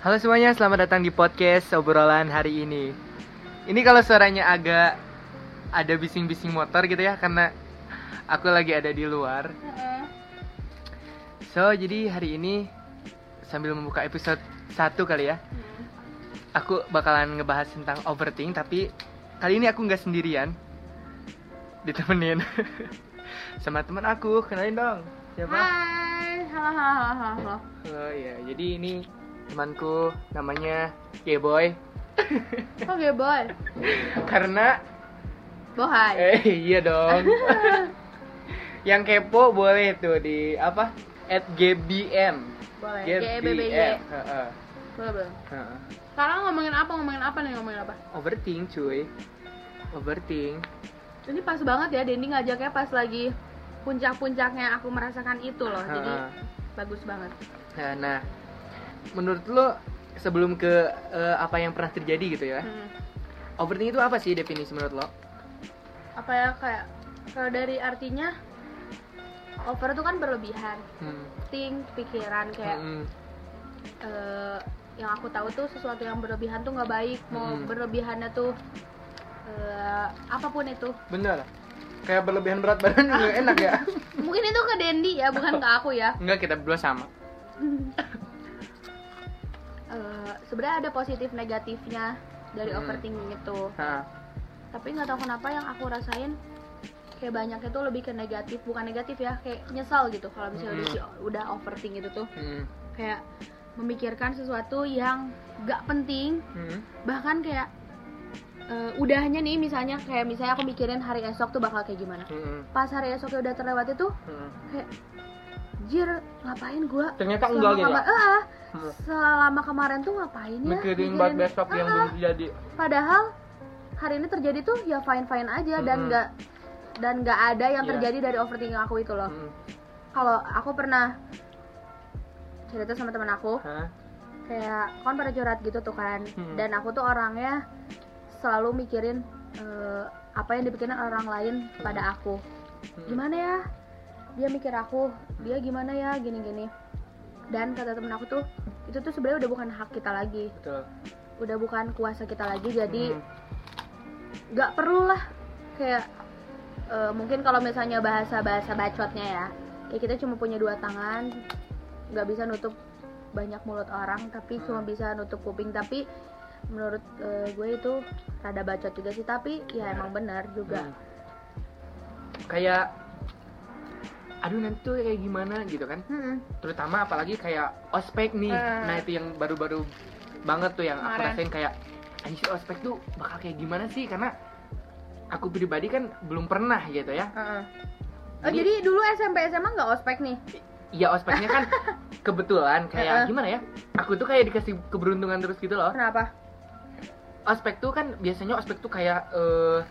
Halo semuanya, selamat datang di podcast obrolan hari ini. Ini kalau suaranya agak ada bising-bising motor gitu ya, karena aku lagi ada di luar. So, jadi hari ini sambil membuka episode 1 kali ya, aku bakalan ngebahas tentang overthink, tapi kali ini aku nggak sendirian, ditemenin sama teman aku. Kenalin dong, siapa? Hai, halo halo halo halo, halo. Oh iya, jadi ini temanku namanya Boy. Kok gak boy? Karena Bohai. eh iya dong. Yang kepo boleh tuh di apa? At GBM. Boleh. GBBY. Heeh, Boleh boleh. heeh. Sekarang ngomongin apa? Ngomongin apa nih? Ngomongin apa? Overthink cuy. Overthink. Ini pas banget ya, Dendi ngajaknya pas lagi puncak-puncaknya aku merasakan itu loh. Jadi bagus banget. Nah, nah, menurut lo sebelum ke eh, apa yang pernah terjadi gitu ya? Hmm. Overthink itu apa sih definisi menurut lo? Apa ya kayak kalau dari artinya over itu kan berlebihan. Hmm. Think, pikiran kayak Mm-mm. eh, yang aku tahu tuh sesuatu yang berlebihan tuh nggak baik. Mau Hmm. berlebihannya tuh eh, apa pun itu. Bener. Kayak berlebihan berat badan juga enak ya? Mungkin itu ke Dendi ya, bukan ke aku ya. Enggak, kita berdua sama. Sebenarnya ada positif negatifnya dari Hmm. overthinking itu Hah. tapi nggak tahu kenapa yang aku rasain kayak banyak itu lebih ke negatif bukan negatif ya kayak nyesal gitu kalau misalnya Hmm. udah, udah overthink itu tuh Hmm. kayak memikirkan sesuatu yang gak penting Hmm. bahkan kayak eh, udahnya nih misalnya kayak misalnya aku mikirin hari esok tuh bakal kayak gimana Hmm. pas hari esoknya udah terlewati tuh Hmm. kayak jir ngapain gua Ternyata enggak gitu. Eh, Hmm. Selama kemarin tuh ngapain ya Mikirin buat besok yang Ah, belum terjadi. padahal hari ini terjadi tuh ya fine fine aja dan Mm-mm. nggak dan nggak ada yang Iya. terjadi dari overthinking aku itu loh Hmm. kalau aku pernah cerita sama teman aku Hah? kayak kan pada curhat gitu tuh kan Hmm. dan aku tuh orangnya selalu mikirin eh, apa yang dipikirin orang lain pada aku Hmm. gimana ya dia mikir aku dia gimana ya gini gini dan kata temen aku tuh itu tuh sebenarnya udah bukan hak kita lagi Betul. udah bukan kuasa kita lagi jadi Hmm. nggak perlu lah kayak eh, mungkin kalau misalnya bahasa bahasa bacotnya ya ya kita cuma punya dua tangan nggak bisa nutup banyak mulut orang tapi Hmm. cuma bisa nutup kuping tapi menurut eh, gue itu rada bacot juga sih tapi ya Benar. emang benar juga Hmm. Kayak aduh nanti tuh kayak gimana gitu kan Mm-mm. terutama apalagi kayak ospek nih Eh. nah itu yang baru-baru banget tuh yang aku Kemarin. rasain kayak anjir ospek tuh bakal kayak gimana sih karena aku pribadi kan belum pernah gitu ya Uh-uh. Oh, jadi dulu SMP SMA nggak ospek nih Iya ospeknya kan kebetulan kayak Heeh. gimana ya? Aku tuh kayak dikasih keberuntungan terus gitu loh. kenapa Ospek tuh kan biasanya ospek tuh kayak eh,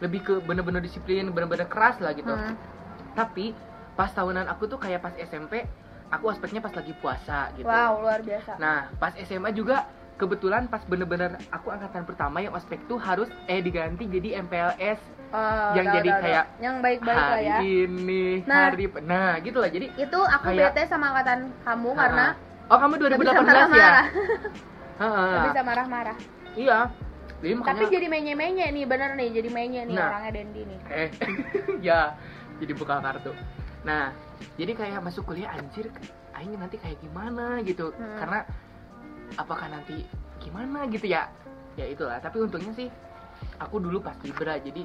lebih ke bener-bener disiplin, bener-bener keras lah gitu. Hmm. Tapi pas tahunan aku tuh kayak pas SMP, aku ospeknya pas lagi puasa gitu. wow luar biasa Nah pas SMA juga kebetulan pas bener-bener aku angkatan pertama yang ospek tuh harus eh diganti jadi MPLS Oh, yang jadi tahu. kayak yang baik-baik lah hari ya ini, Nah. hari nah gitu lah. Jadi itu aku Kayak- bete sama angkatan kamu Ah, karena oh kamu nggak 2018 bisa ya? marah-marah Heeh. nggak bisa marah-marah Iya. Jadi makanya Tapi jadi menye-menye nih, bener nih, jadi menye nih Nah. orangnya Dendi nih. eh ya jadi buka kartu. Nah, jadi kayak masuk kuliah anjir aing nanti kayak gimana gitu. Hmm. Karena apakah nanti gimana gitu ya? Ya itulah, tapi untungnya sih aku dulu pas Libra jadi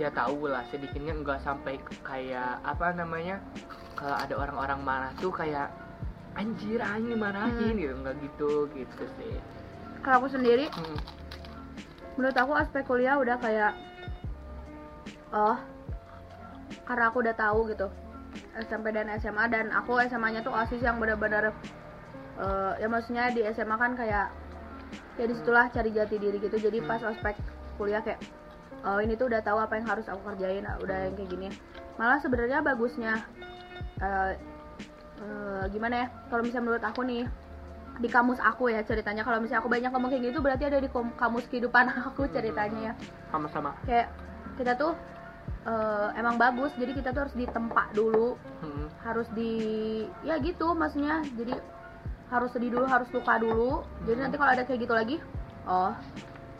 ya tahu lah sedikitnya enggak sampai kayak apa namanya kalau ada orang-orang marah tuh kayak anjir aing dimarahin Hmm. gitu enggak gitu gitu sih. Kalau aku sendiri, Hmm. menurut aku aspek kuliah udah kayak, oh, karena aku udah tahu gitu SMP dan SMA dan aku SMA-nya tuh osis yang benar-benar, eh, ya maksudnya di SMA kan kayak, ya di situlah cari jati diri gitu. Jadi Hmm. pas ospek kuliah kayak, oh ini tuh udah tahu apa yang harus aku kerjain, udah yang kayak gini. Malah sebenarnya bagusnya, eh, eh, gimana ya? Kalau misalnya menurut aku nih, di kamus aku ya ceritanya kalau misalnya aku banyak ngomong kayak gitu berarti ada di kamus kehidupan aku ceritanya ya Sama-sama. kayak kita tuh eh, emang bagus jadi kita tuh harus ditempa dulu Hmm. harus di ya gitu maksudnya jadi harus sedih dulu harus luka dulu jadi Hmm. nanti kalau ada kayak gitu lagi oh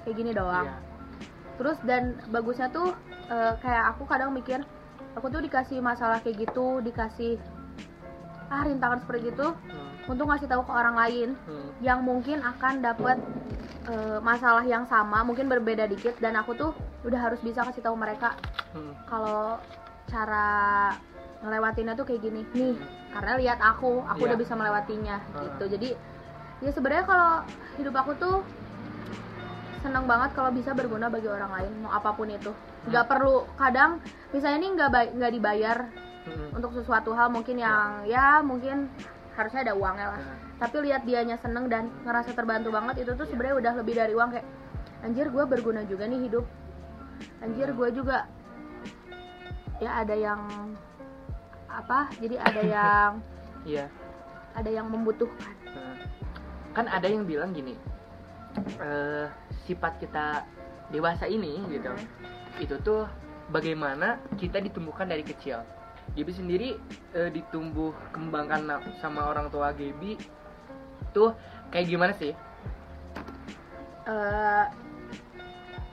kayak gini doang Iya. terus dan bagusnya tuh eh, kayak aku kadang mikir aku tuh dikasih masalah kayak gitu dikasih ah rintangan seperti gitu Hmm. untuk ngasih tahu ke orang lain Hmm. yang mungkin akan dapat eh, masalah yang sama mungkin berbeda dikit dan aku tuh udah harus bisa kasih tahu mereka Hmm. kalau cara ngelewatinnya tuh kayak gini nih Hmm. karena lihat aku aku Iya. udah bisa melewatinya Ah. gitu jadi ya sebenarnya kalau hidup aku tuh senang banget kalau bisa berguna bagi orang lain mau apa pun itu nggak perlu kadang misalnya ini nggak nggak dibayar Hmm. untuk sesuatu hal mungkin yang ya mungkin harusnya ada uangnya lah Nah, tapi lihat dianya seneng dan ngerasa terbantu banget itu tuh sebenarnya udah lebih dari uang kayak anjir gue berguna juga nih hidup. Anjir gue juga ya ada yang apa jadi ada yang Iya. ada yang membutuhkan. Kan ada yang bilang gini eh sifat kita dewasa ini gitu itu tuh bagaimana kita ditumbuhkan dari kecil. Gaby sendiri eh, ditumbuh kembangkan sama orang tua Gaby tuh kayak gimana sih? Eh,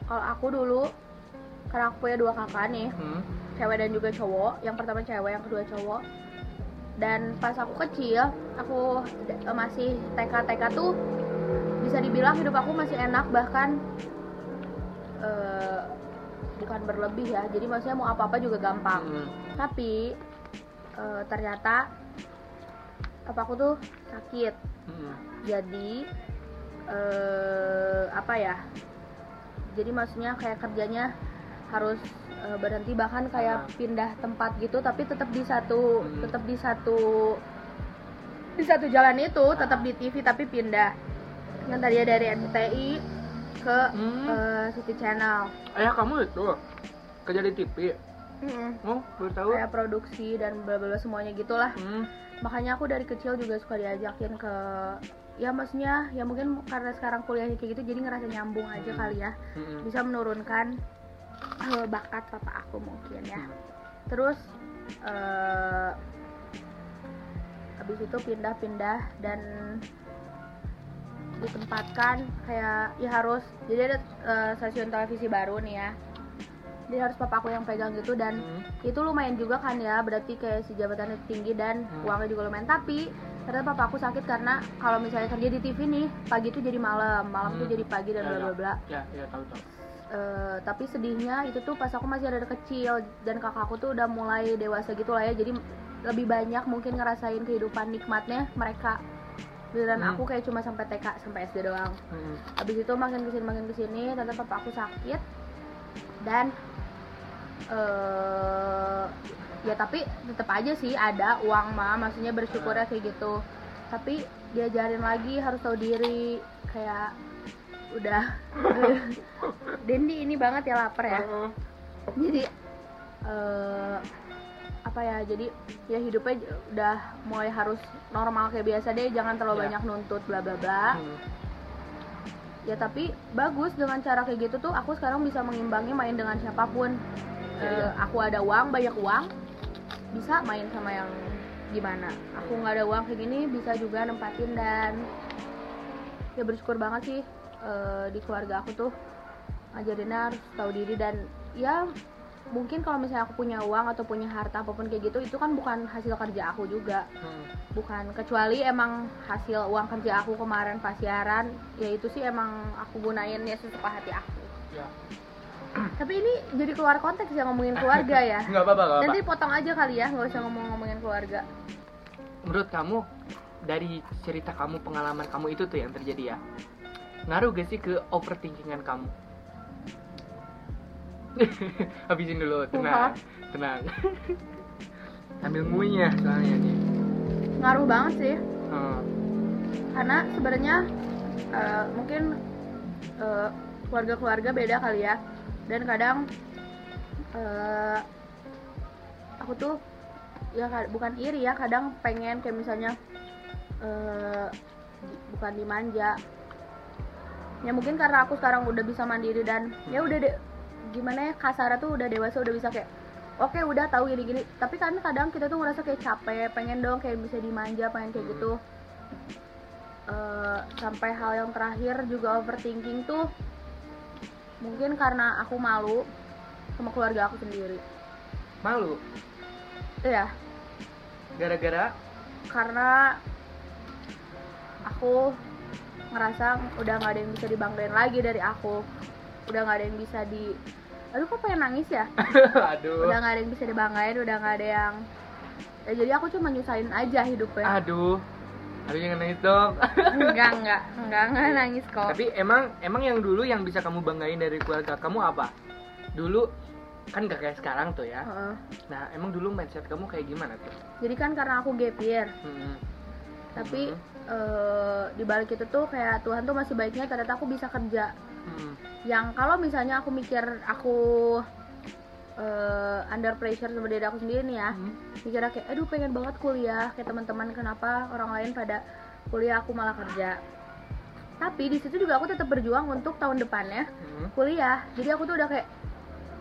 kalau aku dulu karena aku punya dua kakak nih hmm? cewek dan juga cowok yang pertama cewek yang kedua cowok. Dan pas aku kecil aku masih TK TK tuh bisa dibilang hidup aku masih enak bahkan eh, bukan berlebih ya. Jadi maksudnya mau apa apa juga gampang. Hmm. tapi eh, ternyata apa aku tuh sakit Hmm. jadi eh apa ya jadi maksudnya kayak kerjanya harus eh, berhenti bahkan kayak Ah. pindah tempat gitu tapi tetap di satu Hmm. tetap di satu di satu jalan itu tetap di TV tapi pindah yang tadinya dari RCTI ke Hmm. eh, City Channel ayah kamu itu kerja di TV Mm-mm. oh baru tahu kayak produksi dan bla bla bla semuanya gitulah hmm. Makanya aku dari kecil juga suka diajakin ke ya maksudnya ya mungkin karena sekarang kuliahnya kayak gitu jadi ngerasa nyambung aja Hmm. kali ya Hmm. bisa menurunkan eh, bakat papa aku mungkin ya Hmm. terus eh habis itu pindah-pindah dan ditempatkan kayak ya harus jadi ada eh, stasiun televisi baru nih ya jadi harus papa aku yang pegang gitu dan Hmm. itu lumayan juga kan ya berarti kayak si jabatannya tinggi dan Hmm. uangnya juga lumayan tapi ternyata papa aku sakit karena kalau misalnya kerja di TV nih pagi itu jadi malam malam tuh Hmm. jadi pagi dan Ya, bla ya. bla bla ya ya tahu tahu Eh, tapi sedihnya itu tuh pas aku masih ada kecil dan kakakku tuh udah mulai dewasa gitu lah ya jadi lebih banyak mungkin ngerasain kehidupan nikmatnya mereka dan Hmm. aku kayak cuma sampai TK sampai SD doang Hmm. habis itu makin ke sini makin ke sini ternyata papa aku sakit dan eh ya tapi tetap aja sih ada uang mah maksudnya bersyukurnya kayak gitu. Tapi diajarin lagi harus tahu diri kayak udah. Dendi ini banget ya lapar ya. Jadi eh apa ya jadi ya hidupnya udah mulai harus normal kayak biasa deh jangan terlalu Ya. banyak nuntut bla bla bla. Hmm. Ya tapi bagus dengan cara kayak gitu tuh aku sekarang bisa mengimbangi main dengan siapa pun Iya, Eh, iya. aku ada uang banyak uang bisa main sama yang gimana aku nggak ada uang kayak gini bisa juga nempatin dan ya bersyukur banget sih eh, di keluarga aku tuh ngajarinnya harus tahu diri dan ya mungkin kalau misalnya aku punya uang atau punya harta apa pun kayak gitu itu kan bukan hasil kerja aku juga. Hmm. bukan kecuali emang hasil uang kerja aku kemarin pas siaran ya itu sih emang aku gunain ya sesuka hati aku. Ya. Tapi ini jadi keluar konteks ya ngomongin keluarga ya. Nggak apa-apa apa nanti potong aja kali ya nggak usah ngomong-ngomongin keluarga. Menurut kamu dari cerita kamu pengalaman kamu itu tuh yang terjadi ya? Ngaruh gak sih ke overthinkingan kamu habisin dulu tenang tenang. Sambil ngunyah soalnya nih. Ngaruh banget sih. Hmm. karena sebenarnya eh, mungkin eh, keluarga-keluarga beda kali ya. Dan kadang eh, aku tuh ya ka- bukan iri ya kadang pengen kayak misalnya di- bukan dimanja. Ya mungkin karena aku sekarang udah bisa mandiri dan ya udah deh gimana ya kasarnya tuh udah dewasa udah bisa kayak oke udah tahu gini gini tapi kan kadang kita tuh ngerasa kayak capek pengen dong kayak bisa dimanja pengen kayak gitu. Eh, sampai hal yang terakhir juga overthinking tuh mungkin karena aku malu sama keluarga aku sendiri. Malu? Iya. Gara-gara? Karena aku ngerasa udah nggak ada yang bisa dibanggain lagi dari aku. Udah nggak ada yang bisa di aduh kok pengen nangis ya? Aduh. Udah nggak ada yang bisa dibanggain udah nggak ada yang ya, jadi aku cuma nyusahin aja hidupnya. Aduh. Aduh jangan nangis dong. Enggak enggak. Enggak enggak nangis kok. Tapi emang emang yang dulu yang bisa kamu banggain dari keluarga kamu apa? Dulu kan gak kayak sekarang tuh ya. Heeh. nah emang dulu mindset kamu kayak gimana tuh? Jadi kan karena aku gap year. Hmm. tapi Mhm. eh, di balik itu tuh kayak Tuhan tuh masih baiknya ternyata aku bisa kerja Hmm. yang kalau misalnya aku mikir aku eh, under pressure sama diri aku sendiri nih ya Hmm. mikirnya kayak aduh pengen banget kuliah kayak teman-teman kenapa orang lain pada kuliah aku malah kerja tapi di situ juga aku tetap berjuang untuk tahun depannya Hmm. kuliah jadi aku tuh udah kayak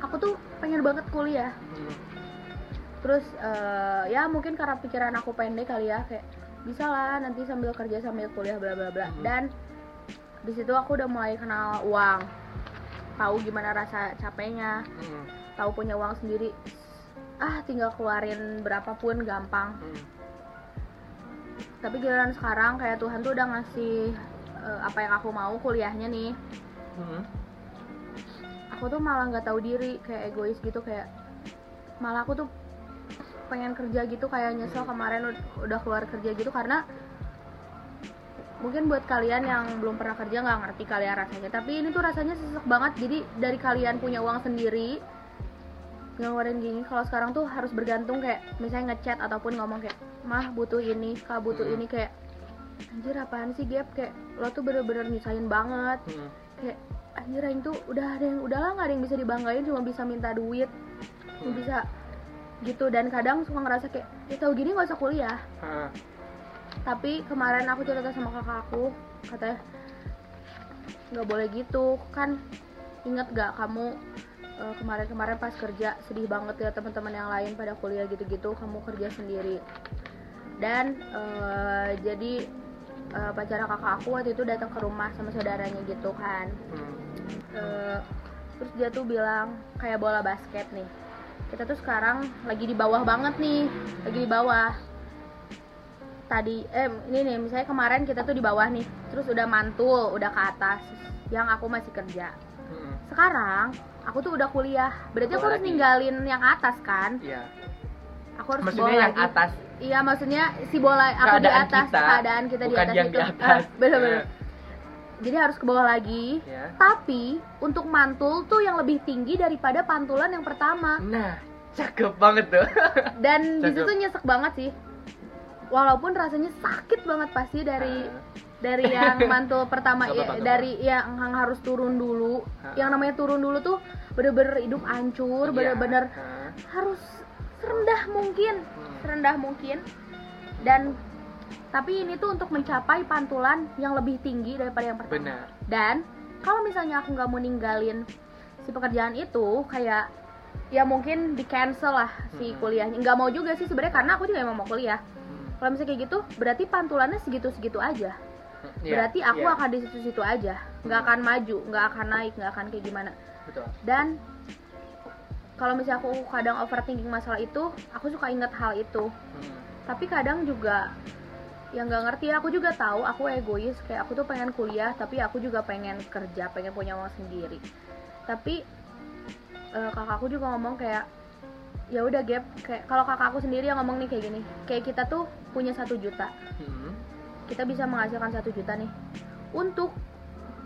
aku tuh pengen banget kuliah Hmm. terus eh, ya mungkin karena pikiran aku pendek kali ya kayak bisa lah nanti sambil kerja sambil kuliah bla bla bla Mhm. dan di situ aku udah mulai kenal uang tahu gimana rasa capeknya Hmm. tahu punya uang sendiri ah tinggal keluarin berapapun gampang Hmm. tapi giliran sekarang kayak Tuhan tuh udah ngasih eh, apa yang aku mau kuliahnya nih Hmm. aku tuh malah nggak tahu diri kayak egois gitu kayak malah aku tuh pengen kerja gitu kayak nyesel kemarin ud- udah keluar kerja gitu karena mungkin buat kalian yang belum pernah kerja nggak ngerti kalian rasanya tapi ini tuh rasanya sesek banget jadi dari kalian punya uang sendiri ngeluarin gini kalau sekarang tuh harus bergantung kayak misalnya ngechat ataupun ngomong kayak mah butuh ini kak butuh Hmm. ini kayak anjir apaan sih gap kayak lo tuh bener-bener nyusahin banget Hmm. kayak anjir Aing tuh udah ada yang udahlah nggak ada yang bisa dibanggain cuma bisa minta duit Hmm. bisa gitu dan kadang suka ngerasa kayak ya tahu gini nggak usah kuliah Ah. Tapi kemarin aku cerita sama kakak aku katanya nggak boleh gitu kan inget gak kamu eh, kemarin-kemarin pas kerja sedih banget ya teman-teman yang lain pada kuliah gitu-gitu kamu kerja sendiri. Dan eh, jadi eh, pacara kakak aku waktu itu datang ke rumah sama saudaranya gitu kan. Hmm. Eh, terus dia tuh bilang kayak bola basket nih. Kita tuh sekarang lagi di bawah banget nih lagi di bawah tadi eh ini nih misalnya kemarin kita tuh di bawah nih terus udah mantul udah ke atas yang aku masih kerja Hmm. sekarang aku tuh udah kuliah berarti aku harus ninggalin yang atas kan Iya. aku harus Maksudnya yang lagi atas iya maksudnya si bola aku di Keadaan atas kita, keadaan kita di atas yang itu di atas. Ah, bener-bener Iya. jadi harus ke bawah lagi Ya. tapi untuk mantul tuh yang lebih tinggi daripada pantulan yang pertama Nah, cakep banget tuh. dan di Cakep. situ nyesek banget sih walaupun rasanya sakit banget pasti dari dari yang mantul pertama ya, dari yang yang harus turun dulu yang namanya turun dulu tuh bener-bener hidup hancur Iya. bener-bener harus serendah mungkin Hmm. serendah mungkin dan tapi ini tuh untuk mencapai pantulan yang lebih tinggi daripada yang pertama Benar. dan kalau misalnya aku nggak mau ninggalin si pekerjaan itu kayak ya mungkin di cancel lah si Mm-mm. kuliahnya nggak mau juga sih sebenarnya karena aku juga emang mau kuliah Hmm. Kalau misalnya kayak gitu berarti pantulannya segitu segitu aja Iya, berarti aku iya, akan di situ situ aja. Nggak Hmm. akan maju nggak akan naik nggak akan kayak gimana. Betul. dan kalau misalnya aku kadang overthinking masalah itu aku suka inget hal itu. Hmm. tapi kadang juga yang nggak ngerti. Aku juga tahu aku egois. Kayak aku tuh pengen kuliah tapi aku juga pengen kerja pengen punya uang sendiri. Tapi eh, kakakku juga ngomong kayak ya udah gap. Kayak kalau kakakku sendiri yang ngomong nih kayak gini kayak kita tuh punya satu juta. Hmm. kita bisa menghasilkan satu juta nih. Untuk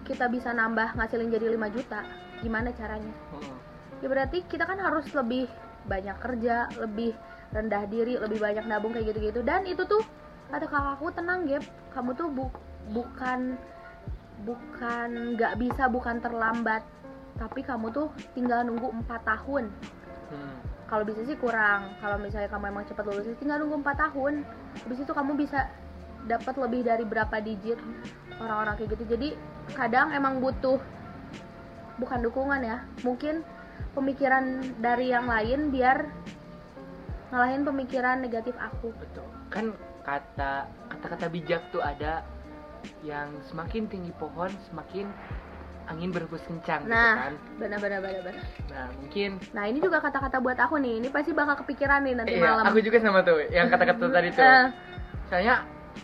kita bisa nambah ngasilin jadi 5 juta gimana caranya? Hmm. ya berarti kita kan harus lebih banyak kerja lebih rendah diri lebih banyak nabung kayak gitu-gitu. Dan itu tuh kata kakakku tenang Gap. Kamu tuh bu- bukan bukan nggak bisa bukan terlambat. Tapi kamu tuh tinggal nunggu empat tahun. Hmm. Kalau bisa sih kurang. Kalau misalnya kamu emang cepat lulus tinggal nunggu empat tahun. Habis itu kamu bisa dapat lebih dari berapa digit orang-orang kayak gitu. Jadi kadang emang butuh bukan dukungan ya mungkin pemikiran dari yang lain biar ngalahin pemikiran negatif aku. Betul. Kan kata kata-kata bijak tuh ada yang semakin tinggi pohon semakin angin berhembus kencang gitu Nah, kan benar benar benar benar. nah mungkin Nah, ini juga kata-kata buat aku nih. Ini pasti bakal kepikiran nih nanti iya, malam. aku juga sama tuh yang kata-kata tadi tuh Eh, soalnya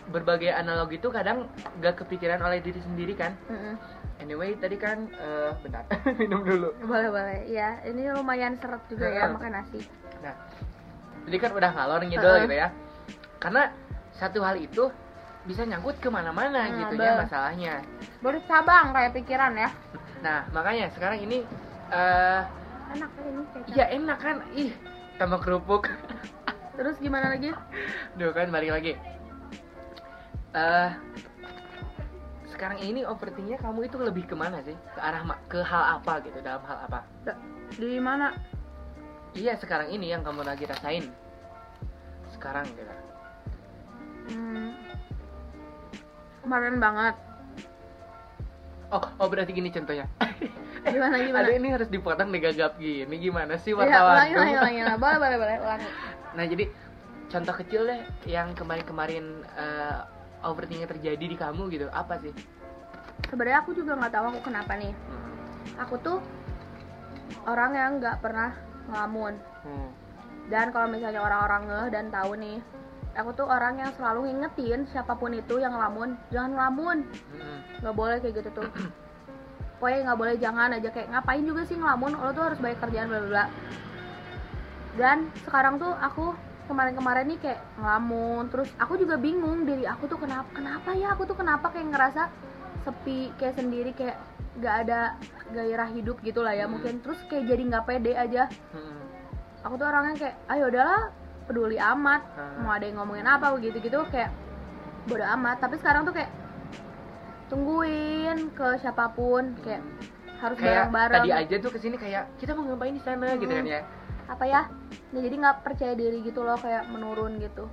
berbagai analogi itu kadang gak kepikiran oleh diri sendiri kan mm-mm. anyway tadi kan eh bentar minum dulu Boleh boleh. Ya, ini lumayan seret juga ya makan nasi. nah jadi kan udah ngalor ngidul Heeh. gitu ya karena satu hal itu bisa nyangkut ke mana-mana Hmm, gitu ya masalahnya. Baru cabang kayak pikiran ya. nah makanya sekarang ini eh Enak kan ini kecap. ya enak kan? Ih tambah kerupuk. Terus gimana lagi? Duh kan balik lagi. Eh sekarang ini overthinkingnya kamu itu lebih ke mana sih? Ke arah ke hal apa gitu dalam hal apa? Di mana? iya sekarang ini yang kamu lagi rasain. Sekarang gitu. Hmm, kemarin banget. oh oh berarti gini contohnya Gimana gimana? ada ini harus dipotong digagap gini gimana sih Iya, wartawan ulangi, ulangi, ulangi, ulangi. Boleh, boleh, boleh, ulangi. nah jadi contoh kecil deh yang kemarin-kemarin eh, overthinking terjadi di kamu gitu apa sih Sebenarnya aku juga nggak tahu aku kenapa nih. hmm. Aku tuh orang yang nggak pernah ngelamun. Hmm. Dan kalau misalnya orang-orang ngeh dan tahu nih, aku tuh orang yang selalu ngingetin siapa pun itu yang ngelamun, jangan ngelamun, nggak boleh kayak gitu tuh. Pokoknya nggak boleh jangan aja. Kayak ngapain juga sih ngelamun, lo tuh harus banyak kerjaan bla bla bla. Dan sekarang tuh aku kemarin-kemarin nih kayak ngelamun, terus aku juga bingung diri aku tuh kenapa kenapa ya? Aku tuh kenapa kayak ngerasa sepi kayak sendiri kayak nggak ada gairah hidup gitu lah ya Hmm. mungkin. Terus kayak jadi nggak pede aja. Hmm. aku tuh orangnya kayak ayo udahlah peduli amat Hmm. mau ada yang ngomongin apa begitu gitu kayak bodo amat. Tapi sekarang tuh kayak tungguin ke siapa pun kayak harus kayak bareng-bareng. tadi aja tuh ke sini kayak kita mau ngapain di sana? gitu kan Hmm. ya. Apa ya? Ya jadi nggak percaya diri gitu loh kayak menurun gitu.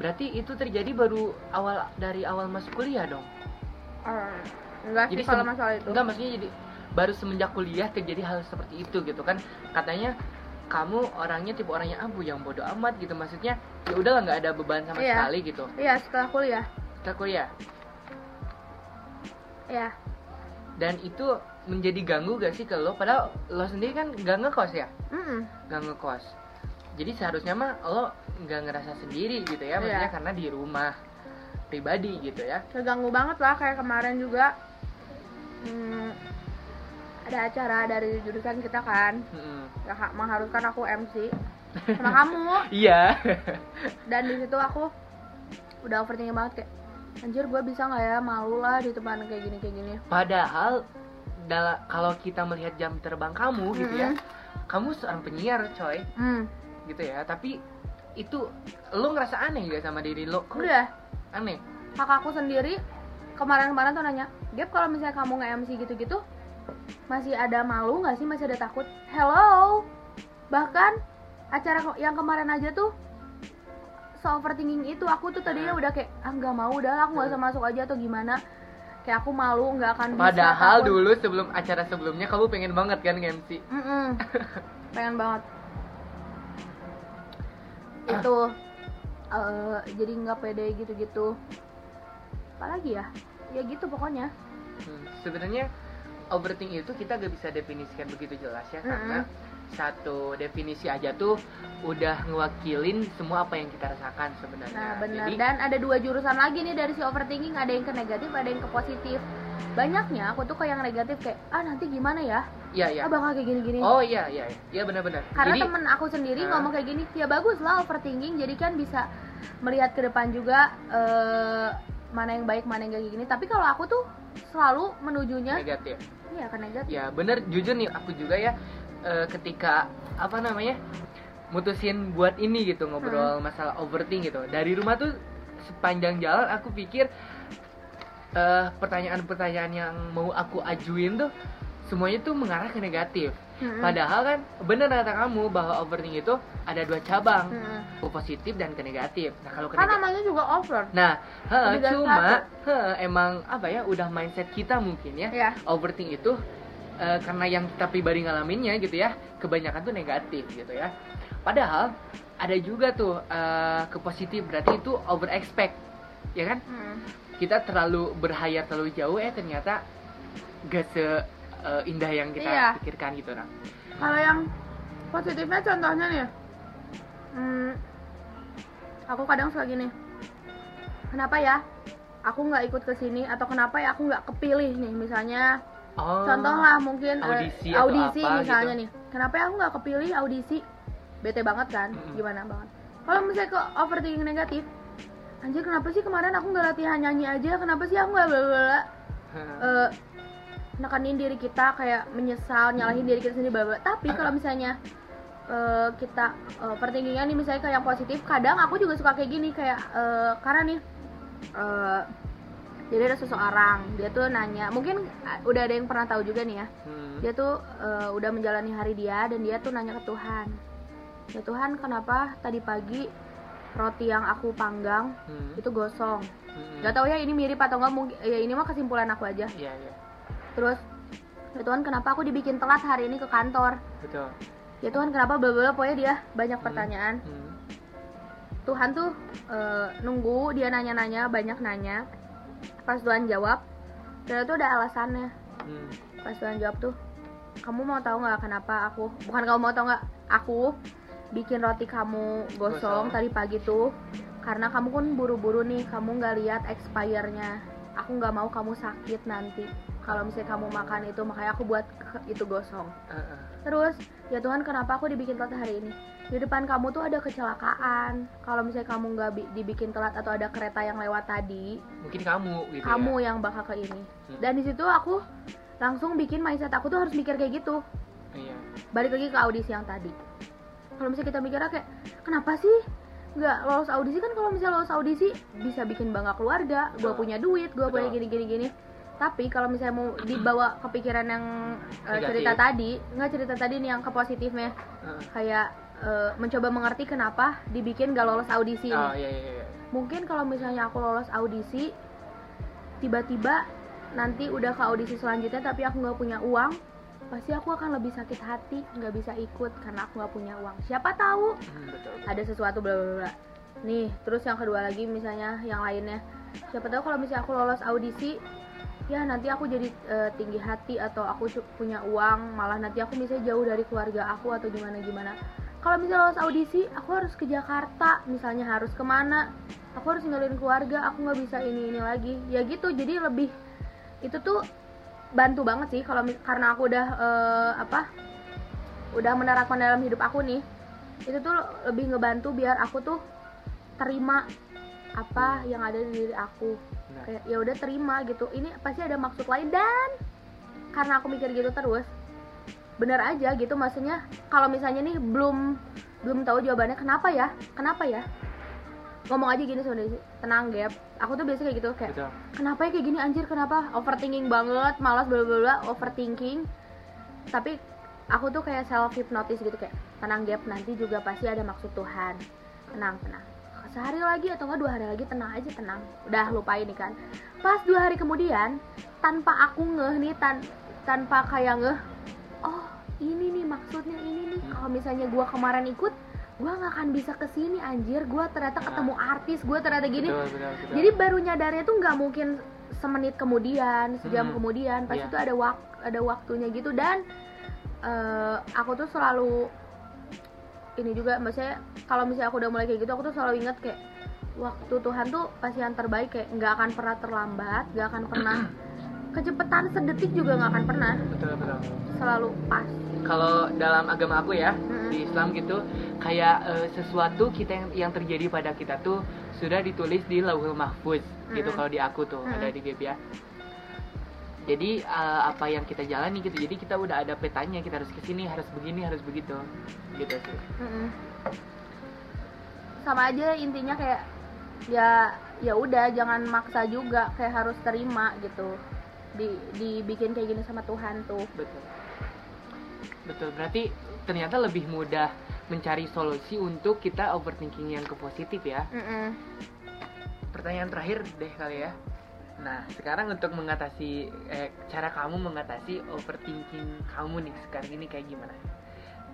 Berarti itu terjadi baru awal dari awal masuk kuliah dong? Enggak Jadi sih kalau masalah itu. enggak maksudnya jadi baru semenjak kuliah terjadi hal seperti itu gitu kan? Katanya kamu orangnya tipe orangnya abu yang bodoh amat gitu. Maksudnya ya udahlah nggak ada beban sama Iya. sekali gitu. Iya setelah kuliah. Setelah kuliah? Ya dan itu menjadi ganggu gak sih ke lo? Padahal lo sendiri kan gak ngekos ya? Mm-mm. gak ngekos. Jadi seharusnya mah lo nggak ngerasa sendiri gitu ya. Maksudnya Iya. karena di rumah pribadi gitu ya. Keganggu banget lah kayak kemarin juga. Hmm, ada acara dari jurusan kita kan. Yang ha- mengharuskan aku MC sama kamu. Iya. Dan di situ aku udah overthinking banget kayak anjir gue bisa nggak ya? Malu lah di depan kayak gini kayak gini. Padahal kalau kita melihat jam terbang kamu gitu ya kamu seorang penyiar coy. Hmm. Gitu ya tapi itu lo ngerasa aneh gak sama diri lo kok udah. Aneh? Kakakku sendiri kemarin-kemarin tuh nanya Gap kalau misalnya kamu nge-MC gitu-gitu masih ada malu nggak sih? Masih ada takut? Hello? Bahkan acara yang kemarin aja tuh so overthinking itu aku tuh tadinya udah kayak ah nggak mau udah aku nggak usah masuk aja atau gimana. Kayak aku malu nggak akan bisa padahal takut. dulu sebelum acara sebelumnya kamu pengen banget kan MC Mm-mm. pengen banget. Itu eh, jadi nggak pede gitu-gitu. Apalagi ya? Ya gitu pokoknya. Hmm, sebenarnya overthinking itu kita gak bisa definisikan begitu jelas ya karena satu definisi aja tuh udah ngewakilin semua apa yang kita rasakan sebenarnya. Nah benar Jadi dan ada dua jurusan lagi nih dari si overthinking ada yang ke negatif ada yang ke positif banyaknya aku tuh kayak yang negatif kayak ah nanti gimana ya iya iya. ah bakal kayak gini-gini Oh iya iya iya. Iya benar-benar. karena Jadi temen aku sendiri Ah. ngomong kayak gini ya bagus lah overthinking jadi kan bisa melihat ke depan juga eh, mana yang baik mana yang kayak gini. Tapi kalau aku tuh selalu menujunya negatif. iya ke negatif. Ya bener. Jujur nih aku juga ya eh, ketika apa namanya mutusin buat ini gitu ngobrol masalah overthink gitu. Dari rumah tuh sepanjang jalan aku pikir eh, pertanyaan-pertanyaan yang mau aku ajuin tuh semuanya tuh mengarah ke negatif. Mm-mm. Padahal kan bener kata kamu bahwa overthink itu ada dua cabang, Mm-mm. ke positif dan ke negatif. Nah kalau ke kan namanya juga over nah he, cuma he, emang apa ya udah mindset kita mungkin ya ya overthink itu eh, karena yang kita pribadi ngalaminnya gitu ya kebanyakan tuh negatif gitu ya padahal ada juga tuh eh, ke positif berarti itu over expect ya kan Mm. kita terlalu berhayal terlalu jauh eh ternyata gak se eh, indah yang kita Iya. pikirkan gitu nah Kalau yang positifnya contohnya nih, hmm, aku kadang suka gini, kenapa ya? Aku nggak ikut ke sini atau kenapa ya aku nggak kepilih nih misalnya. Oh contoh lah mungkin eh, audisi atau audisi apa misalnya gitu. nih. Kenapa ya aku nggak kepilih audisi? Bete banget kan? Mm-mm. gimana banget? Kalau misalnya ke overthinking negatif anjir kenapa sih kemarin aku nggak latihan nyanyi aja? Kenapa sih aku nggak bla bla eh, nekanin diri kita kayak menyesal nyalahin diri kita sendiri bla tapi kalau misalnya eh, kita uh, overthinkingnya nih misalnya kayak yang positif kadang aku juga suka kayak gini kayak eh, karena nih eh, jadi ada seseorang dia tuh nanya mungkin uh, udah ada yang pernah tahu juga nih ya Hmm. dia tuh eh, udah menjalani hari dia dan dia tuh nanya ke Tuhan ya Tuhan kenapa tadi pagi roti yang aku panggang Hmm. itu gosong Hmm. Gak tau ya ini mirip atau enggak mungkin ya ini mah kesimpulan aku aja iya iya terus ya Tuhan kenapa aku dibikin telat hari ini ke kantor? Betul. Ya Tuhan kenapa bla bla pokoknya dia banyak pertanyaan. Hmm. Tuhan tuh eh, nunggu dia nanya-nanya banyak nanya. Pas Tuhan jawab ternyata tuh ada alasannya. Hmm. pas Tuhan jawab tuh kamu mau tahu nggak kenapa aku bukan kamu mau tahu nggak aku bikin roti kamu Gosong. gosong, tadi pagi tuh karena kamu kan buru-buru nih kamu nggak lihat expirednya aku nggak mau kamu sakit nanti kalau misalnya kamu makan itu makanya aku buat itu gosong. Eh, eh. terus ya Tuhan kenapa aku dibikin telat hari ini? Di depan kamu tuh ada kecelakaan. Kalau misalnya kamu nggak bi- dibikin telat atau ada kereta yang lewat tadi mungkin kamu gitu kamu ya yang bakal ke ini. Hmm. dan di situ aku langsung bikin mindset aku tuh harus mikir kayak gitu. Iya. Balik lagi ke audisi yang tadi. Kalau misalnya kita mikirnya kayak kenapa sih nggak lolos audisi? Kan kalau misalnya lolos audisi bisa bikin bangga keluarga. Gue punya duit gue punya gini gini gini tapi kalau misalnya mau dibawa kepikiran yang Negatif. cerita tadi nggak cerita tadi nih yang ke positifnya. Eh. kayak eh, mencoba mengerti kenapa dibikin gak lolos audisi oh nih. iya iya iya. Mungkin kalau misalnya aku lolos audisi tiba-tiba nanti udah ke audisi selanjutnya tapi aku nggak punya uang pasti aku akan lebih sakit hati nggak bisa ikut karena aku nggak punya uang. Siapa tahu Hmm, betul. ada sesuatu bla bla bla. Nih terus yang kedua lagi misalnya yang lainnya. Siapa tahu kalau misalnya aku lolos audisi ya nanti aku jadi eh, tinggi hati atau aku punya uang malah nanti aku misalnya jauh dari keluarga aku atau gimana gimana kalau misalnya lolos audisi aku harus ke Jakarta misalnya harus ke mana aku harus ninggalin keluarga aku nggak bisa ini ini lagi. Ya gitu jadi lebih itu tuh bantu banget sih kalau karena aku udah eh, apa udah menerapkan dalam hidup aku nih. Itu tuh lebih ngebantu biar aku tuh terima apa yang ada di diri aku Nah. kayak ya udah terima gitu. Ini pasti ada maksud lain. Dan karena aku mikir gitu terus bener aja gitu. Maksudnya kalau misalnya nih belum belum tahu jawabannya kenapa ya? Kenapa ya? Ngomong aja gini sebenarnya tenang gap. Aku tuh biasa kayak gitu kayak betul. Kenapa ya kayak gini anjir? Kenapa? Overthinking banget malas bla bla bla overthinking. Tapi aku tuh kayak self hypnotis gitu kayak tenang gap nanti juga pasti ada maksud Tuhan. Tenang tenang sehari lagi atau enggak dua hari lagi tenang aja tenang. Udah lupain nih kan. Pas dua hari kemudian tanpa aku ngeh nih tan tanpa kayak ngeh oh ini nih maksudnya ini nih. Kalau misalnya gua kemarin ikut gua nggak akan bisa ke sini anjir. Gua ternyata Nah. ketemu artis gua ternyata gini. Betul betul betul. Jadi baru nyadarnya tuh nggak mungkin semenit kemudian, sejam Hmm. kemudian, pasti Iya. tuh ada wak ada waktunya gitu. Dan eh, aku tuh selalu ini juga maksudnya kalau misalnya aku udah mulai kayak gitu aku tuh selalu ingat kayak waktu Tuhan tuh pasti yang terbaik kayak nggak akan pernah terlambat, nggak akan pernah kecepatan sedetik juga nggak akan pernah, betul betul selalu pas. kalau dalam agama aku ya Mm-mm. di Islam gitu kayak eh, sesuatu kita yang, yang terjadi pada kita tuh sudah ditulis di Lauhul Mahfuz gitu Mm-mm. kalau di aku tuh Mm-mm. ada di GP ya jadi eh, apa yang kita jalani gitu. Jadi kita udah ada petanya kita harus ke sini harus begini harus begitu. Gitu sih. Mm-mm. sama aja intinya kayak ya ya udah jangan maksa juga kayak harus terima gitu. Di dibikin kayak gini sama Tuhan tuh. Betul. Betul. Berarti ternyata lebih mudah mencari solusi untuk kita overthinking yang ke positif ya. Mm-mm. pertanyaan terakhir deh kali ya nah sekarang untuk mengatasi eh, cara kamu mengatasi overthinking kamu nih sekarang ini kayak gimana?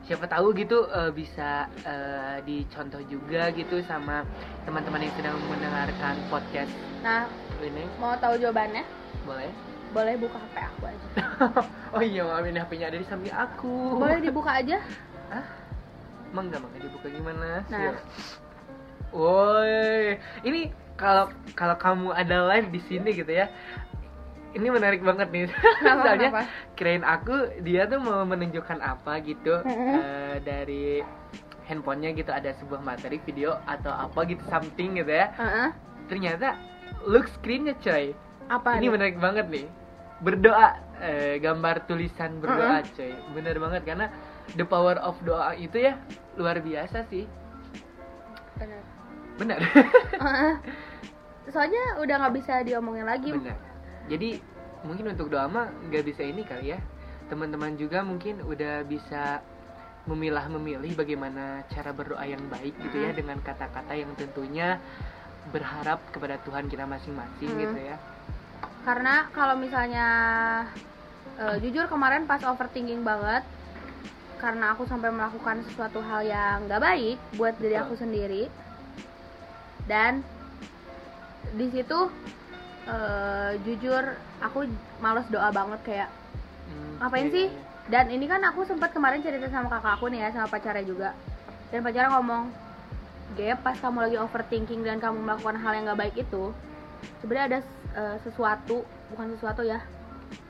Siapa tahu gitu eh, bisa eh, dicontoh juga gitu sama teman-teman yang sedang mendengarkan podcast nah ini. mau tahu jawabannya? Boleh. Boleh buka hp aku aja. Oh iya maaf ini HP-nya ada di samping aku. Boleh dibuka aja. Emang gak makanya dibuka gimana? Nah. Siap. Woi, ini kalau kalau kamu ada live di sini gitu ya. Ini menarik banget nih. Soalnya kirain aku dia tuh mau menunjukkan apa gitu eh, dari handphonenya gitu ada sebuah materi video atau apa gitu something gitu ya. Heeh. Ternyata look screennya coy. apa ini nih? menarik banget nih. Berdoa eh, gambar tulisan berdoa coy. Bener banget karena the power of doa itu ya luar biasa sih. Bener. Benar. Soalnya udah nggak bisa diomongin lagi Benar. Jadi mungkin untuk doa mah nggak bisa ini kali ya. Teman-teman juga mungkin udah bisa memilah memilih bagaimana cara berdoa yang baik gitu ya dengan kata-kata yang tentunya berharap kepada Tuhan kita masing-masing Mm. gitu ya. karena kalau misalnya eh, jujur kemarin pas overthinking banget karena aku sampai melakukan sesuatu hal yang nggak baik buat diri aku sendiri dan di situ eh, jujur aku males doa banget kayak Hmm, Ngapain iya, sih? iya. dan ini kan aku sempat kemarin cerita sama kakak aku nih ya sama pacarnya juga dan pacarnya ngomong Gap pas kamu lagi overthinking dan kamu melakukan hal yang nggak baik itu sebenarnya ada eh, sesuatu bukan sesuatu ya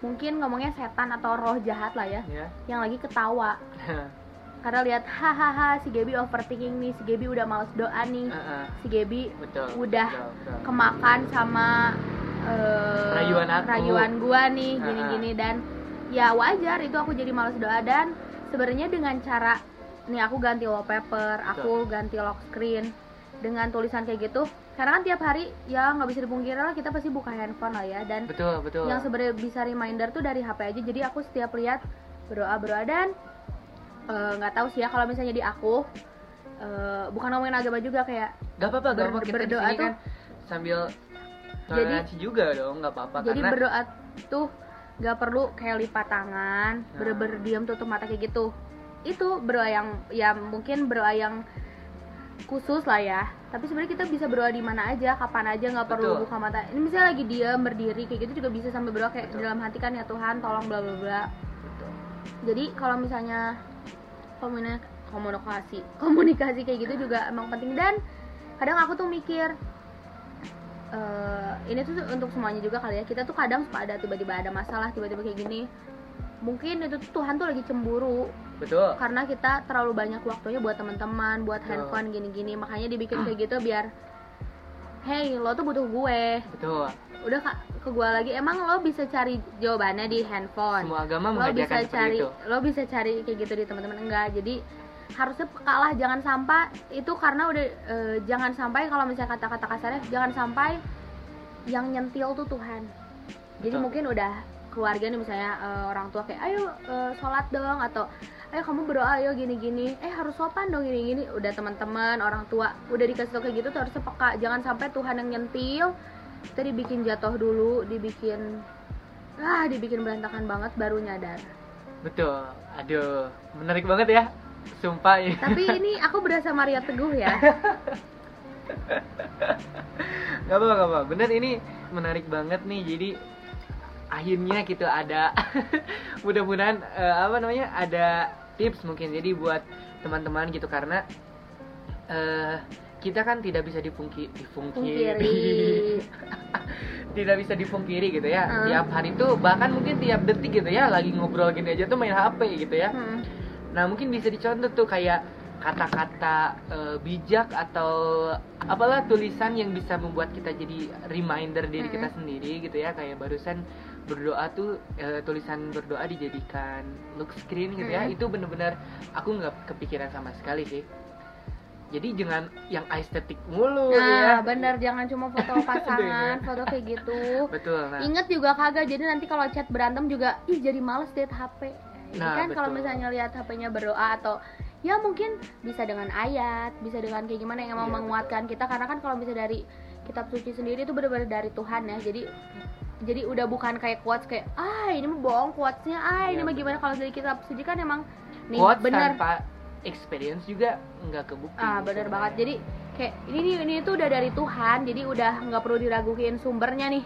mungkin ngomongnya setan atau roh jahat lah ya Ya. yang lagi ketawa karena lihat hahaha si Gaby overthinking nih si Gaby udah males doa nih si Gaby betul. Udah betul, betul. kemakan sama eh, Rayuan aku. rayuan gua nih gini-gini dan ya wajar itu aku jadi males doa dan sebenarnya dengan cara nih aku ganti wallpaper aku ganti lock screen dengan tulisan kayak gitu karena kan tiap hari ya nggak bisa dipungkiri lah kita pasti buka handphone lah ya dan Betul, betul. yang sebenarnya bisa reminder tuh dari HP aja jadi aku setiap lihat berdoa berdoa dan eh, nggak tahu sih ya kalau misalnya di aku eh, bukan ngomongin agama juga kayak Gak apa-apa, gak ber- apa-apa. Kita berdoa tuh- kan sambil Jadi- juga dong, gak apa-apa. jadi Karena berdoa tuh nggak perlu kayak lipat tangan Nah. bener-bener diam tutup mata kayak gitu itu berdoa yang ya mungkin berdoa yang khusus lah ya tapi sebenarnya kita bisa berdoa di mana aja kapan aja nggak perlu Betul. buka mata ini misalnya lagi diam berdiri kayak gitu juga bisa sambil berdoa kayak Betul. dalam hati kan ya Tuhan tolong bla bla bla Betul. jadi kalau misalnya komunikasi komunikasi komunikasi kayak gitu juga emang penting dan kadang aku tuh mikir eh, ini tuh untuk semuanya juga kali ya kita tuh kadang suka ada tiba-tiba ada masalah tiba-tiba kayak gini mungkin itu tuh Tuhan tuh lagi cemburu Betul. karena kita terlalu banyak waktunya buat teman-teman buat Betul. handphone gini-gini makanya dibikin kayak gitu biar hey lo tuh butuh gue Betul. Udah kak ke gue lagi. Emang lo bisa cari jawabannya di handphone? Semua agama lo bisa cari itu. lo bisa cari kayak gitu di teman-teman. Enggak jadi harusnya peka lah jangan sampai itu karena udah eh, jangan sampai kalau misalnya kata-kata kasarnya jangan sampai yang nyentil tuh Tuhan. Jadi Betul. mungkin udah keluarga nih misalnya eh, orang tua kayak ayo eh, sholat dong atau ayo kamu berdoa ayo gini-gini. Eh harus sopan dong gini-gini. Udah teman-teman orang tua udah dikasih tau kayak gitu tuh harusnya peka. Jangan sampai Tuhan yang nyentil kita dibikin jatuh dulu dibikin ah dibikin berantakan banget baru nyadar Betul. Aduh, menarik banget ya. Sumpah ya. tapi ini aku berasa Maria Teguh ya Gak apa-apa, gak apa. Bener ini menarik banget nih. Jadi akhirnya gitu ada mudah-mudahan eh, apa namanya ada tips mungkin jadi buat teman-teman gitu karena eh kita kan tidak bisa dipungki dipungkiri Pungkiri. tidak bisa dipungkiri gitu ya Hmm. tiap hari tuh bahkan mungkin tiap detik gitu ya lagi ngobrol gini aja tuh main HP gitu ya Hmm. Nah mungkin bisa dicontoh tuh kayak kata-kata eh, bijak atau apalah tulisan yang bisa membuat kita jadi reminder diri kita Mm-mm. sendiri gitu ya kayak barusan berdoa tuh eh, tulisan berdoa dijadikan look screen gitu ya itu bener-bener aku nggak kepikiran sama sekali sih jadi jangan yang estetik mulu nah ya bener jangan cuma foto pasangan foto kayak gitu betul nah Ingat juga kagak, jadi nanti kalau chat berantem juga, ih jadi males liat HP. Nah, kan kalau betul. misalnya lihat HP-nya berdoa atau ya mungkin bisa dengan ayat, bisa dengan kayak gimana yang emang Iya, menguatkan kita karena kan kalau bisa dari kitab suci sendiri itu benar-benar dari Tuhan ya. Jadi jadi udah bukan kayak quotes kayak ah ini mah bohong quotesnya ah ini Iya, mah gimana betul. kalau dari kitab suci kan emang nih quotes bener tanpa experience juga nggak kebukti. Ah bener banget. Jadi kayak ini nih ini tuh udah dari Tuhan jadi udah nggak perlu diraguin sumbernya nih.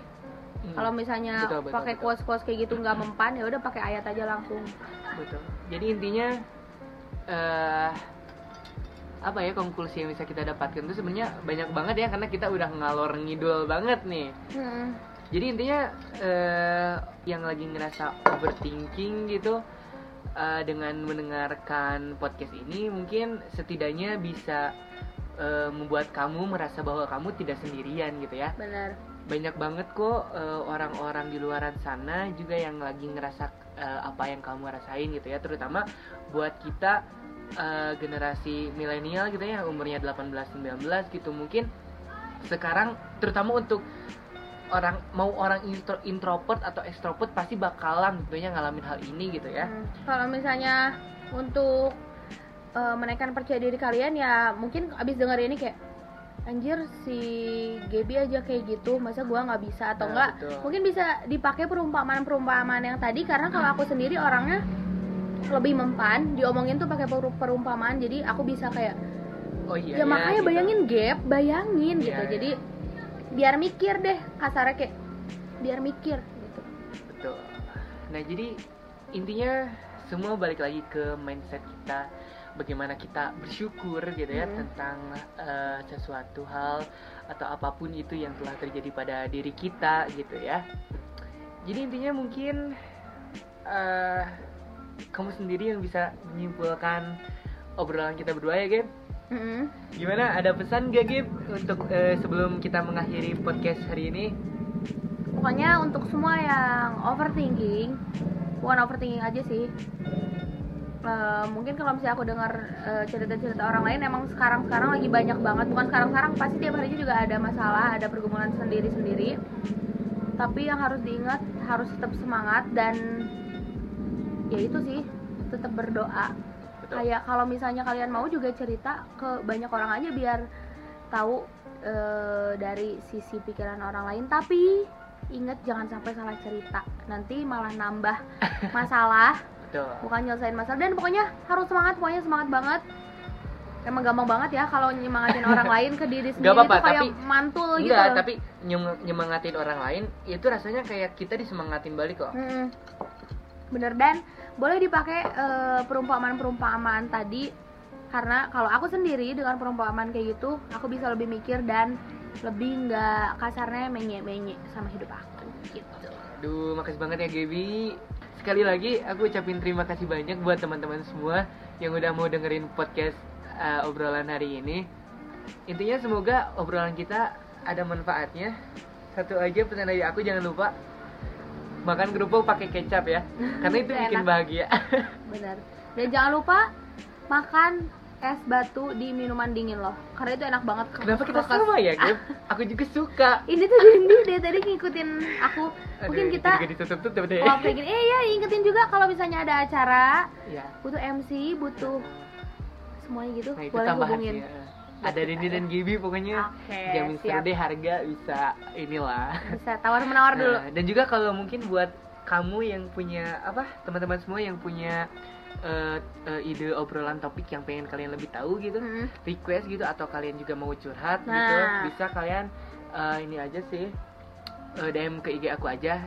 Hmm, kalau misalnya pakai quotes quotes kayak gitu nggak mempan ya udah pakai ayat aja langsung. Betul. Jadi intinya eh apa ya konklusi yang bisa kita dapatkan itu sebenarnya banyak banget ya karena kita udah ngalor ngidul banget nih. Hmm. jadi intinya eh, yang lagi ngerasa overthinking gitu eh, dengan mendengarkan podcast ini mungkin setidaknya bisa eh, membuat kamu merasa bahwa kamu tidak sendirian gitu ya. Bener banyak banget kok eh, orang-orang di luaran sana juga yang lagi ngerasa eh, apa yang kamu rasain gitu ya. Terutama buat kita eh, generasi milenial gitu ya umurnya 18-19 gitu. Mungkin sekarang terutama untuk orang mau orang intro- introvert atau extrovert pasti bakalan tentunya ngalamin hal ini gitu ya Hmm, Kalau misalnya untuk eh, menaikkan percaya diri kalian ya mungkin abis denger ini kayak anjir si Gaby aja kayak gitu masa gua nggak bisa atau Nah, enggak betul. mungkin bisa dipakai perumpamaan-perumpamaan yang tadi karena kalau aku sendiri orangnya lebih mempan diomongin tuh pakai peru- perumpamaan jadi aku bisa kayak oh iya ya makanya gitu. bayangin gap bayangin Iya, gitu iya. jadi biar mikir deh kasarnya kayak biar mikir gitu Betul. Nah, jadi intinya semua balik lagi ke mindset kita bagaimana kita bersyukur gitu ya Hmm. tentang eh, sesuatu hal atau apa pun itu yang telah terjadi pada diri kita gitu ya. Jadi intinya mungkin eh, kamu sendiri yang bisa menyimpulkan obrolan kita berdua ya, Gem. Mm-mm. Gimana? Ada pesan gak, Gem, untuk eh, sebelum kita mengakhiri podcast hari ini? pokoknya untuk semua yang overthinking bukan overthinking aja sih Eh, mungkin kalau misalnya aku dengar eh, cerita-cerita orang lain emang sekarang-sekarang lagi banyak banget bukan sekarang-sekarang pasti tiap harinya juga ada masalah ada pergumulan sendiri-sendiri tapi yang harus diingat harus tetap semangat dan ya itu sih tetap berdoa Betul. kayak kalau misalnya kalian mau juga cerita ke banyak orang aja biar tahu eh, dari sisi pikiran orang lain tapi ingat jangan sampai salah cerita nanti malah nambah masalah Betul. bukan nyelesain masalah dan pokoknya harus semangat pokoknya semangat banget emang gampang banget ya kalau nyemangatin orang lain ke diri sendiri apa-apa, itu kayak tapi- mantul gitu Enggak, tapi nyem- nyemangatin orang lain itu rasanya kayak kita disemangatin balik kok. Mm-mm. bener dan boleh dipakai eh, perumpamaan-perumpamaan tadi karena kalau aku sendiri dengan perumpamaan kayak gitu aku bisa lebih mikir dan lebih nggak kasarnya menye-menye sama hidup aku gitu Aduh, makasih banget ya Gaby. Sekali lagi aku ucapin terima kasih banyak buat teman-teman semua yang udah mau dengerin podcast uh, obrolan hari ini. Intinya semoga obrolan kita ada manfaatnya. Satu aja pesan dari aku jangan lupa makan kerupuk pakai kecap ya. Karena itu Enak. bikin bahagia. bener dan jangan lupa makan es batu di minuman dingin loh karena itu enak banget Kenapa kita Kulkas. sama ya, Gab? Aku juga suka. ini tuh Dindi dari tadi ngikutin aku mungkin Aduh, kita ditutup-tutup deh. oh kayak gini eh ya ingetin juga kalau misalnya ada acara Iya. butuh MC butuh semuanya gitu Nah, boleh hubungin ya. Ada Dini dan Gibi pokoknya. Oke, Jamin siap. deh harga bisa inilah. bisa tawar menawar dulu Nah, dan juga kalau mungkin buat kamu yang punya apa teman-teman semua yang punya eh, eh, ide obrolan topik yang pengen kalian lebih tahu gitu Mm. request gitu atau kalian juga mau curhat gitu Nah. bisa kalian eh, ini aja sih eh, DM ke IG aku aja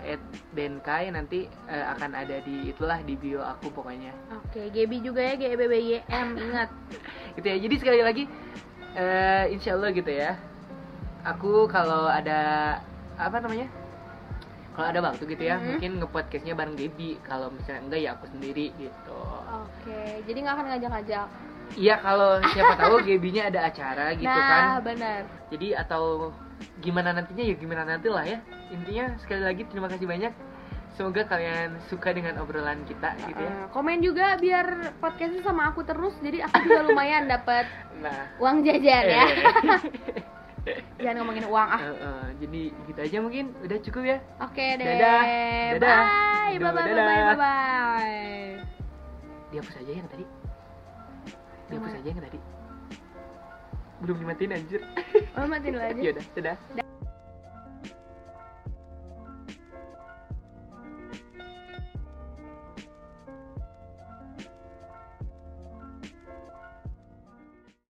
@denkai nanti eh, akan ada di itulah di bio aku pokoknya oke Gebi juga ya GBBYM ingat gitu ya jadi sekali lagi eh insya Allah gitu ya. Aku kalau ada apa namanya? Kalau ada waktu gitu ya Mhm. mungkin ngepodcastnya bareng Gaby. Kalau misalnya enggak ya aku sendiri gitu. Oke jadi nggak akan ngajak-ngajak. Iya kalau siapa tahu Gabynya ada acara gitu nah kan. benar. Jadi atau gimana nantinya ya gimana nanti lah ya. Intinya sekali lagi terima kasih banyak semoga kalian suka dengan obrolan kita gitu ya. Eh, komen juga biar podcastnya sama aku terus jadi aku juga lumayan dapat nah. uang jajan ya. Jangan ngomongin uang ah. Eh, eh, jadi gitu aja mungkin. Udah cukup ya? Oke deh. Dadah. Dadah. bye. Bye bye dadah. bye bye bye dihapus aja yang tadi. Dihapus aja yang tadi. Belum dimatiin anjir. Oh matiin dulu aja. Yaudah dadah